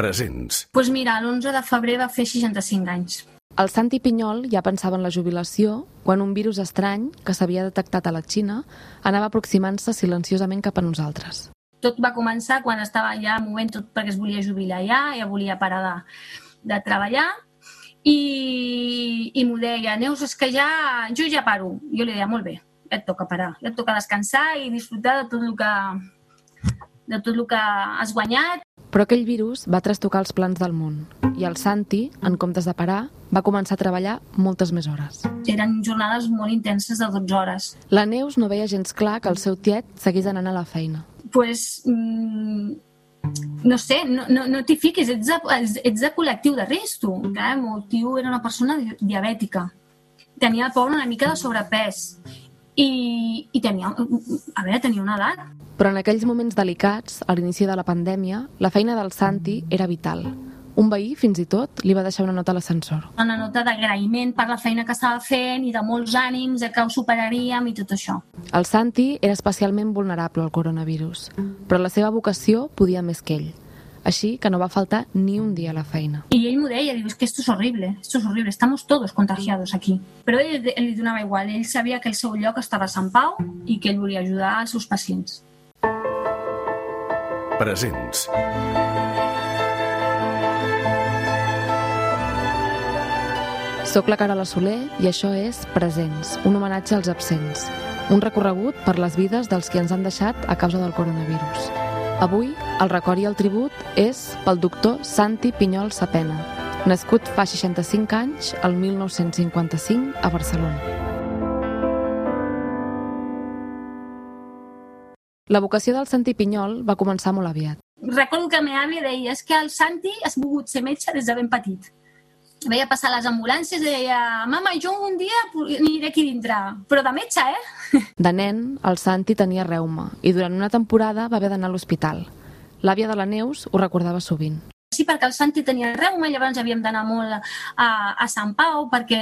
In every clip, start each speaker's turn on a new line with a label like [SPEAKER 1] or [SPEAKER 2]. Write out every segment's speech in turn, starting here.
[SPEAKER 1] Presents.
[SPEAKER 2] Doncs pues mira, l'11 de febrer va fer 65 anys.
[SPEAKER 3] El Santi Pinyol ja pensava en la jubilació quan un virus estrany, que s'havia detectat a la Xina, anava aproximant-se silenciosament cap a nosaltres.
[SPEAKER 2] Tot va començar quan estava ja movent tot perquè es volia jubilar ja, ja volia parar de, de treballar, i, i m'ho deia, Neus, és que ja, jo ja paro. Jo li deia, molt bé, ja et toca parar, ja et toca descansar i disfrutar de tot el que, de tot el que has guanyat.
[SPEAKER 3] Però aquell virus va trastocar els plans del món i el Santi, en comptes de parar, va començar a treballar moltes més hores.
[SPEAKER 2] Eren jornades molt intenses de 12 hores.
[SPEAKER 3] La Neus no veia gens clar que el seu tiet seguís anant a la feina.
[SPEAKER 2] pues, mm, no sé, no, no, no t'hi fiquis, ets de, ets de col·lectiu de risc, tu. Clar, el meu tio era una persona di- diabètica. Tenia el pobre una mica de sobrepès. I, i tenia, a veure, tenia una edat.
[SPEAKER 3] Però en aquells moments delicats, a l'inici de la pandèmia, la feina del Santi era vital. Un veí, fins i tot, li va deixar una nota a l'ascensor.
[SPEAKER 2] Una nota d'agraïment per la feina que estava fent i de molts ànims, de que ho superaríem i tot això.
[SPEAKER 3] El Santi era especialment vulnerable al coronavirus, però la seva vocació podia més que ell. Així que no va faltar ni un dia a la feina.
[SPEAKER 2] Y él me decía, digo, es que esto es horrible, esto es horrible, estamos todos contagiados aquí. Però ell, ell li donava igual, ell sabia que el seu lloc estava a Sant Pau i que ell volia ajudar als seus pacients.
[SPEAKER 1] Presents.
[SPEAKER 3] Soc la Carola Soler i això és Presents, un homenatge als absents. Un recorregut per les vides dels que ens han deixat a causa del coronavirus. Avui, el record i el tribut és pel doctor Santi Pinyol Sapena, nascut fa 65 anys, el 1955, a Barcelona. La vocació del Santi Pinyol va començar molt aviat.
[SPEAKER 2] Recordo que meva àvia deia, és que el Santi has volgut ser metge des de ben petit. Veia passar les ambulàncies i deia, mama, jo un dia aniré aquí dintre, però de metge, eh?
[SPEAKER 3] De nen, el Santi tenia reuma i durant una temporada va haver d'anar a l'hospital. L'àvia de la Neus ho recordava sovint.
[SPEAKER 2] Sí, perquè el Santi tenia reuma llavors havíem d'anar molt a, a Sant Pau perquè,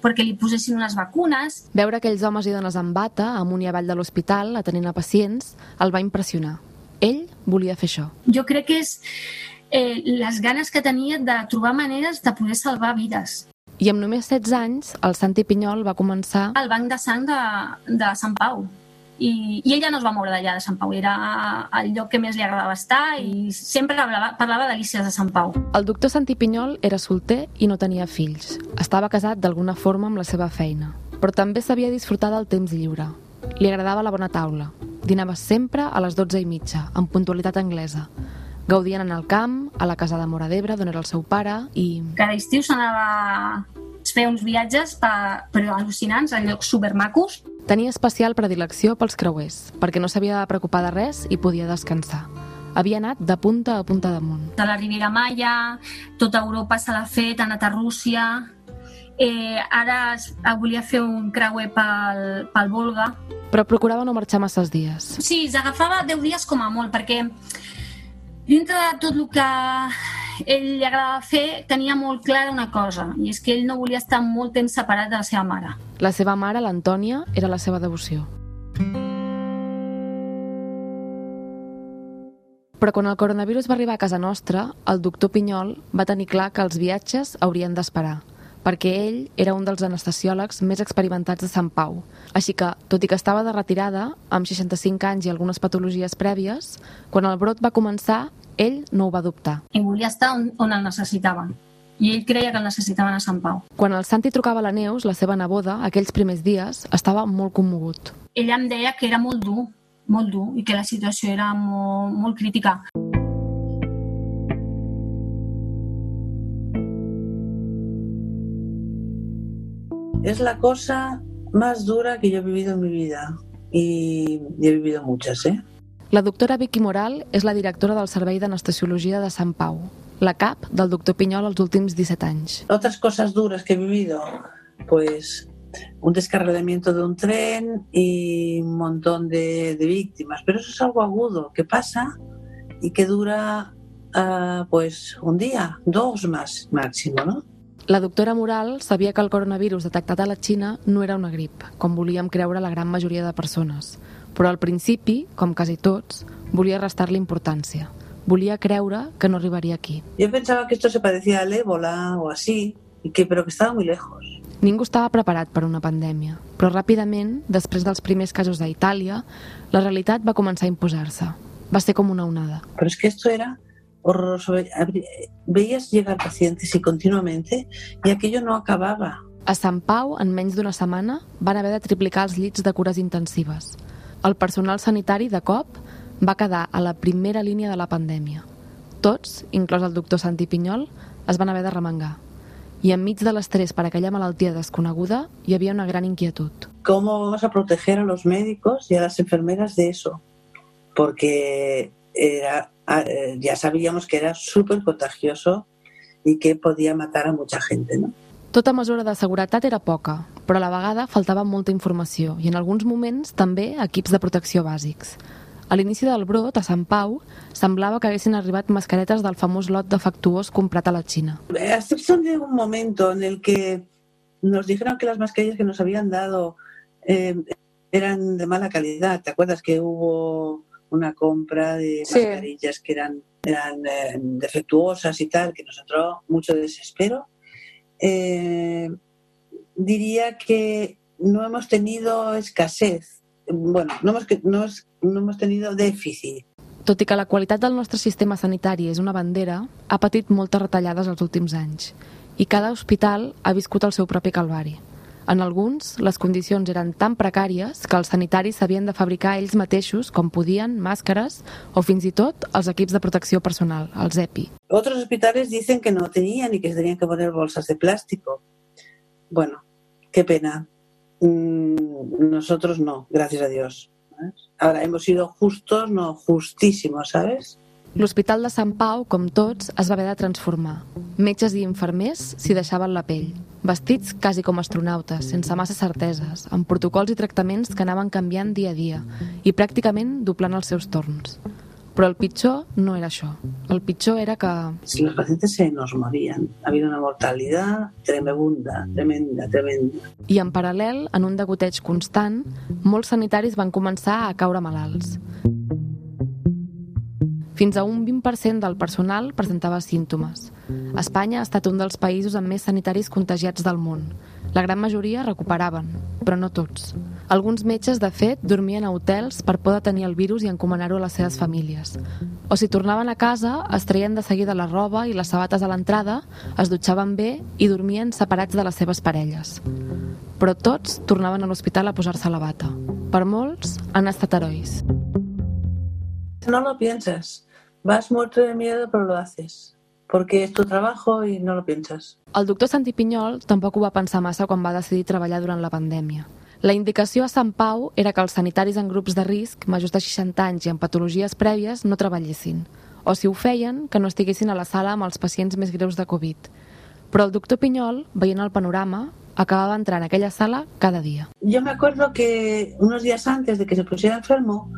[SPEAKER 2] perquè li posessin unes vacunes.
[SPEAKER 3] Veure aquells homes i dones en bata, amunt i avall de l'hospital, atenent a pacients, el va impressionar. Ell volia fer això.
[SPEAKER 2] Jo crec que és eh, les ganes que tenia de trobar maneres de poder salvar vides.
[SPEAKER 3] I amb només 16 anys, el Santi Pinyol va començar...
[SPEAKER 2] Al banc de sang de, de Sant Pau. I, I ella no es va moure d'allà de Sant Pau, era el lloc que més li agradava estar i sempre parlava, parlava delícies de Sant Pau.
[SPEAKER 3] El doctor Santi Pinyol era solter i no tenia fills. Estava casat d'alguna forma amb la seva feina, però també sabia disfrutar del temps lliure. Li agradava la bona taula. Dinava sempre a les 12 i mitja, amb puntualitat anglesa. Gaudien en el camp, a la casa de Mora d'Ebre, d'on era el seu pare, i...
[SPEAKER 2] Cada estiu s'anava a fer uns viatges per, però al·lucinants, a llocs supermacos.
[SPEAKER 3] Tenia especial predilecció pels creuers, perquè no s'havia de preocupar de res i podia descansar. Havia anat de punta a punta damunt.
[SPEAKER 2] De la Riviera Maya, tota Europa se l'ha fet, ha anat a Rússia, eh, ara es, volia fer un creuer pel, pel Volga.
[SPEAKER 3] Però procurava no marxar masses dies.
[SPEAKER 2] Sí, s'agafava 10 dies com a molt, perquè dintre de tot el que ell li agradava fer, tenia molt clara una cosa, i és que ell no volia estar molt temps separat de la seva mare.
[SPEAKER 3] La seva mare, l'Antònia, era la seva devoció. Però quan el coronavirus va arribar a casa nostra, el doctor Pinyol va tenir clar que els viatges haurien d'esperar, perquè ell era un dels anestesiòlegs més experimentats de Sant Pau. Així que, tot i que estava de retirada, amb 65 anys i algunes patologies prèvies, quan el brot va començar, ell no ho va dubtar.
[SPEAKER 2] I volia estar on, on el necessitaven. I ell creia que el necessitaven a Sant Pau.
[SPEAKER 3] Quan el Santi trucava a la Neus, la seva neboda, aquells primers dies, estava molt commogut.
[SPEAKER 2] Ella em deia que era molt dur, molt dur, i que la situació era molt, molt crítica.
[SPEAKER 4] Es la cosa más dura que yo he vivido en mi vida. Y, y he vivido muchas, ¿eh?
[SPEAKER 3] La doctora Vicky Moral és la directora del Servei d'Anestesiologia de Sant Pau, la CAP del doctor Pinyol els últims 17 anys.
[SPEAKER 4] Otras cosas duras que he vivido, pues un descarrilamiento de un tren y un montón de, de víctimas. Pero eso es algo agudo que pasa y que dura uh, pues un día, dos más máximo, ¿no?
[SPEAKER 3] La doctora Moral sabia que el coronavirus detectat a la Xina no era una grip, com volíem creure la gran majoria de persones, però al principi, com quasi tots, volia restar-li importància. volia creure que no arribaria aquí.
[SPEAKER 4] Yo pensaba que esto se parecía al ébola o así, y que, pero que estaba muy lejos.
[SPEAKER 3] Ningú estava preparat per una pandèmia, però ràpidament, després dels primers casos a Itàlia, la realitat va començar a imposar-se. Va ser com una onada.
[SPEAKER 4] Pero es que esto era horroroso. Veías llegar pacientes y continuamente, y aquello no acababa.
[SPEAKER 3] A Sant Pau, en menys d'una setmana, van haver de triplicar els llits de cures intensives. El personal sanitari, de cop, va quedar a la primera línia de la pandèmia. Tots, inclòs el doctor Santi Pinyol, es van haver de remengar. I enmig de l'estrès per aquella malaltia desconeguda hi havia una gran inquietud.
[SPEAKER 4] ¿Cómo vamos a proteger a los médicos y a las enfermeras de eso? Porque era, eh, ya sabíamos que era súper contagioso y que podía matar a mucha gente, ¿no?
[SPEAKER 3] Tota mesura de seguretat era poca, però a la vegada faltava molta informació i en alguns moments també equips de protecció bàsics. A l'inici del brot, a Sant Pau, semblava que haguessin arribat mascaretes del famós lot defectuós comprat a la Xina.
[SPEAKER 4] A excepción de un momento en el que nos dijeron que las mascarillas que nos habían dado eh, eran de mala calidad. ¿Te acuerdas que hubo una compra de
[SPEAKER 1] Sí.
[SPEAKER 4] mascarillas que eran, eran eh, defectuosas y tal, que nos entró mucho desespero? Eh, diría que no hemos tenido escasez. Bueno, no hemos, no no hemos tenido déficit.
[SPEAKER 3] Tot i que la qualitat del nostre sistema sanitari és una bandera, ha patit moltes retallades els últims anys i cada hospital ha viscut el seu propi calvari. En alguns, les condicions eren tan precàries que els sanitaris s'havien de fabricar ells mateixos, com podien, màscares o fins i tot els equips de protecció personal, els EPI.
[SPEAKER 4] Otros hospitales dicen que no tenían y que se tenían que poner bolsas de plástico. Bueno, qué pena. Mm, nosotros no, gracias a Dios. Ahora hemos sido justos, no justísimos, ¿sabes?
[SPEAKER 3] L'Hospital de Sant Pau, com tots, es va haver de transformar. Metges i infermers s'hi deixaven la pell, vestits quasi com astronautes, sense massa certeses, amb protocols i tractaments que anaven canviant dia a dia i pràcticament doblant els seus torns. Però el pitjor no era això. El pitjor era que
[SPEAKER 4] Si los pacientes se nos morían, ha habido una mortalidad tremenda, tremenda, tremenda.
[SPEAKER 3] I en paral·lel, en un degoteig constant, molts sanitaris van començar a caure malalts. Fins a un 20% del personal presentava símptomes. Espanya ha estat un dels països amb més sanitaris contagiats del món. La gran majoria recuperaven, però no tots. Alguns metges, de fet, dormien a hotels per poder tenir el virus i encomanar-ho a les seves famílies. O si tornaven a casa, es traien de seguida la roba i les sabates a l'entrada, es dutxaven bé i dormien separats de les seves parelles. Però tots tornaven a l'hospital a posar-se la bata. Per molts, han estat herois.
[SPEAKER 4] No lo piensas. Vas muerto de miedo, pero lo haces. Porque es tu trabajo y no lo piensas.
[SPEAKER 3] El doctor Santi Pinyol tampoc ho va pensar massa quan va decidir treballar durant la pandèmia. La indicació a Sant Pau era que els sanitaris en grups de risc, majors de 60 anys i amb patologies prèvies, no treballessin. O si ho feien, que no estiguessin a la sala amb els pacients més greus de Covid. Però el doctor Pinyol, veient el panorama, acabava entrant a aquella sala cada dia.
[SPEAKER 4] Yo me acuerdo que unos días antes de que se pusiera enfermo,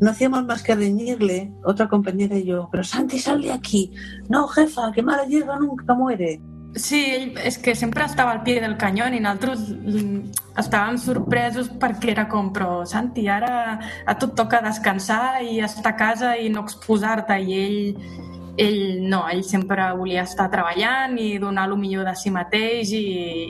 [SPEAKER 4] no hacíamos más que reñirle, otra compañera y yo, pero Santi, sal de aquí. No, jefa, que mala hierba nunca muere.
[SPEAKER 1] Sí, ell és que sempre estava al pie del canyó i nosaltres mm, estàvem sorpresos perquè era com, però Santi, ara a tu et toca descansar i estar a casa i no exposar-te i ell, ell no, ell sempre volia estar treballant i donar el millor de si mateix i,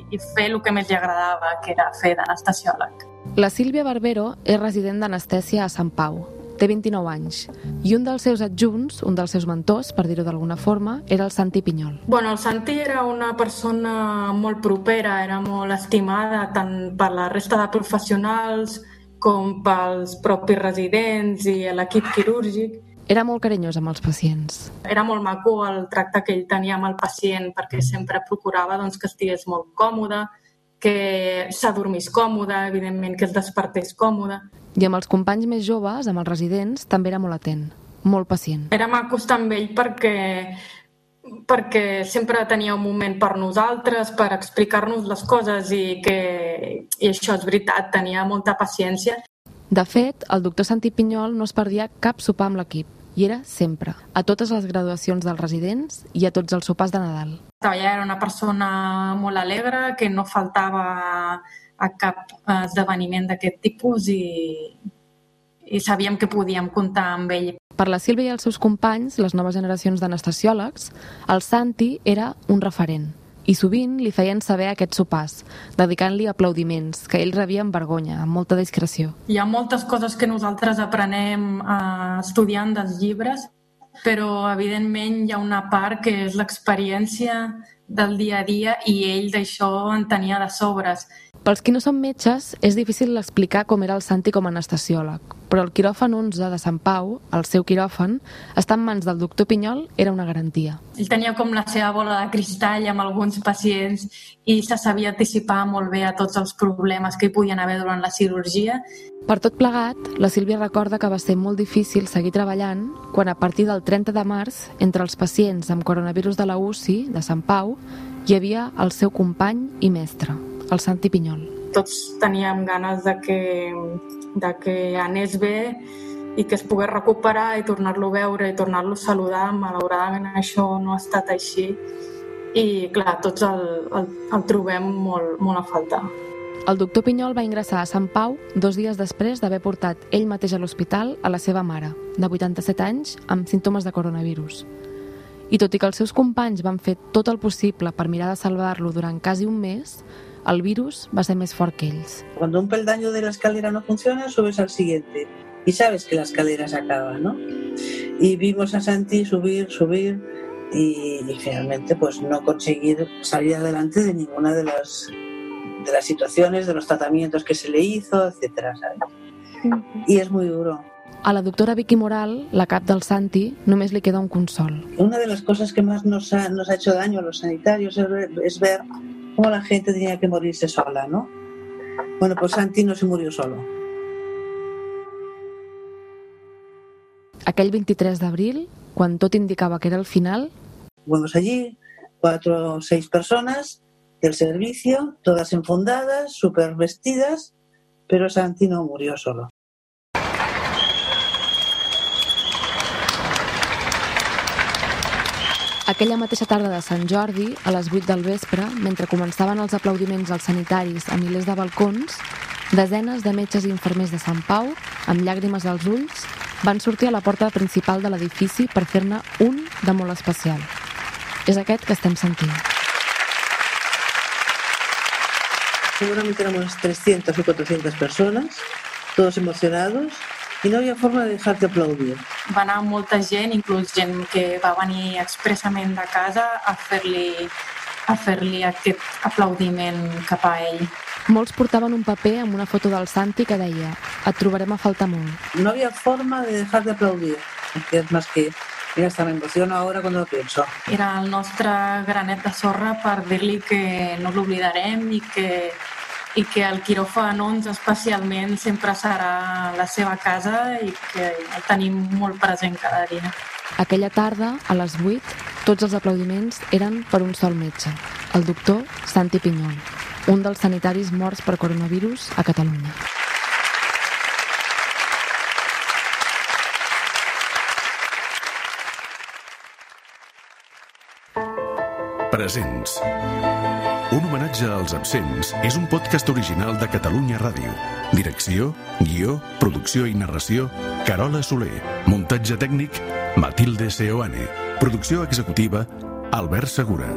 [SPEAKER 1] i fer el que més li agradava, que era fer d'anestesiòleg.
[SPEAKER 3] La Sílvia Barbero és resident d'anestèsia a Sant Pau. Té 29 anys. I un dels seus adjunts, un dels seus mentors, per dir-ho d'alguna forma, era el Santi Pinyol.
[SPEAKER 1] Bueno, el Santi era una persona molt propera, era molt estimada tant per la resta de professionals com pels propis residents i l'equip quirúrgic.
[SPEAKER 3] Era molt carinyós amb els pacients.
[SPEAKER 1] Era molt maco el tracte que ell tenia amb el pacient perquè sempre procurava doncs, que estigués molt còmode, que s'adormís còmode, evidentment que es despertés còmode.
[SPEAKER 3] I amb els companys més joves, amb els residents, també era molt atent, molt pacient.
[SPEAKER 1] Era maco estar amb ell perquè perquè sempre tenia un moment per nosaltres, per explicar-nos les coses i que i això és veritat, tenia molta paciència.
[SPEAKER 3] De fet, el doctor Santi Pinyol no es perdia cap sopar amb l'equip, i era sempre, a totes les graduacions dels residents i a tots els sopars de Nadal.
[SPEAKER 1] Ella era una persona molt alegre, que no faltava a cap esdeveniment d'aquest tipus i, i sabíem que podíem comptar amb ell.
[SPEAKER 3] Per la Sílvia i els seus companys, les noves generacions d'anestesiòlegs, el Santi era un referent i sovint li feien saber aquest sopars, dedicant-li aplaudiments, que ell rebia amb vergonya, amb molta discreció.
[SPEAKER 1] Hi ha moltes coses que nosaltres aprenem eh, estudiant dels llibres, però evidentment hi ha una part que és l'experiència del dia a dia i ell d'això en tenia de sobres.
[SPEAKER 3] Pels qui no són metges, és difícil explicar com era el Santi com a anestesiòleg, però el quiròfan 11 de Sant Pau, el seu quiròfan, està en mans del doctor Pinyol, era una garantia.
[SPEAKER 1] Ell tenia com la seva bola de cristall amb alguns pacients i se sabia anticipar molt bé a tots els problemes que hi podien haver durant la cirurgia.
[SPEAKER 3] Per tot plegat, la Sílvia recorda que va ser molt difícil seguir treballant quan a partir del 30 de març, entre els pacients amb coronavirus de la UCI de Sant Pau, hi havia el seu company i mestre, el Santi Pinyol.
[SPEAKER 1] Tots teníem ganes de que, de que anés bé i que es pogués recuperar i tornar-lo a veure i tornar-lo a saludar. Malauradament això no ha estat així i, clar, tots el, el, el trobem molt, molt a faltar.
[SPEAKER 3] El doctor Pinyol va ingressar a Sant Pau dos dies després d'haver portat ell mateix a l'hospital a la seva mare, de 87 anys, amb símptomes de coronavirus. I tot i que els seus companys van fer tot el possible per mirar de salvar-lo durant quasi un mes, el virus va ser més fort que ells.
[SPEAKER 4] Cuando un peldaño de la escalera no funciona, subes al siguiente y sabes que la escalera se acaba, ¿no? Y vimos a Santi subir, subir y, y finalmente pues no conseguir salir adelante de ninguna de las de las situaciones, de los tratamientos que se le hizo, etcétera, ¿sabes? Y es muy duro.
[SPEAKER 3] A la doctora Vicky Moral, la cap del Santi, només li queda un consol.
[SPEAKER 4] Una de las cosas que más nos ha, nos ha hecho daño a los sanitarios es ver, es ver cómo la gente tenía que morirse sola, ¿no? Bueno, pues Santi no se murió solo.
[SPEAKER 3] Aquell 23 d'abril, quan tot indicava que era el final,
[SPEAKER 4] Fuimos allí, cuatro o seis personas del servicio, todas enfundadas, súper vestidas, pero Santi no murió solo.
[SPEAKER 3] Aquella mateixa tarda de Sant Jordi, a les 8 del vespre, mentre començaven els aplaudiments als sanitaris a milers de balcons, desenes de metges i infermers de Sant Pau, amb llàgrimes als ulls, van sortir a la porta principal de l'edifici per fer-ne un de molt especial. És aquest que estem sentint.
[SPEAKER 4] Seguramente éramos 300 o 400 personas, todos emocionados, y no había forma de dejar de aplaudir.
[SPEAKER 1] Va anar molta gent, inclús gent que va venir expressament de casa a fer-li a fer-li aquest aplaudiment cap a ell.
[SPEAKER 3] Molts portaven un paper amb una foto del Santi que deia «Et trobarem a faltar molt».
[SPEAKER 4] No había forma de dejar de aplaudir. Que es más que, mira, hasta me emociono ahora cuando lo pienso.
[SPEAKER 1] Era el nostre granet de sorra per dir-li que no l'oblidarem i que, i que el quiròfan 11 especialment sempre serà la seva casa i que el tenim molt present cada dia.
[SPEAKER 3] Aquella tarda, a les 8, tots els aplaudiments eren per un sol metge, el doctor Santi Pinyol, un dels sanitaris morts per coronavirus a Catalunya.
[SPEAKER 5] Presents. Un homenatge als absents és un podcast original de Catalunya Ràdio. Direcció, guió, producció i narració, Carola Soler. Muntatge tècnic, Matilde Seoane. Producció executiva, Albert Segura.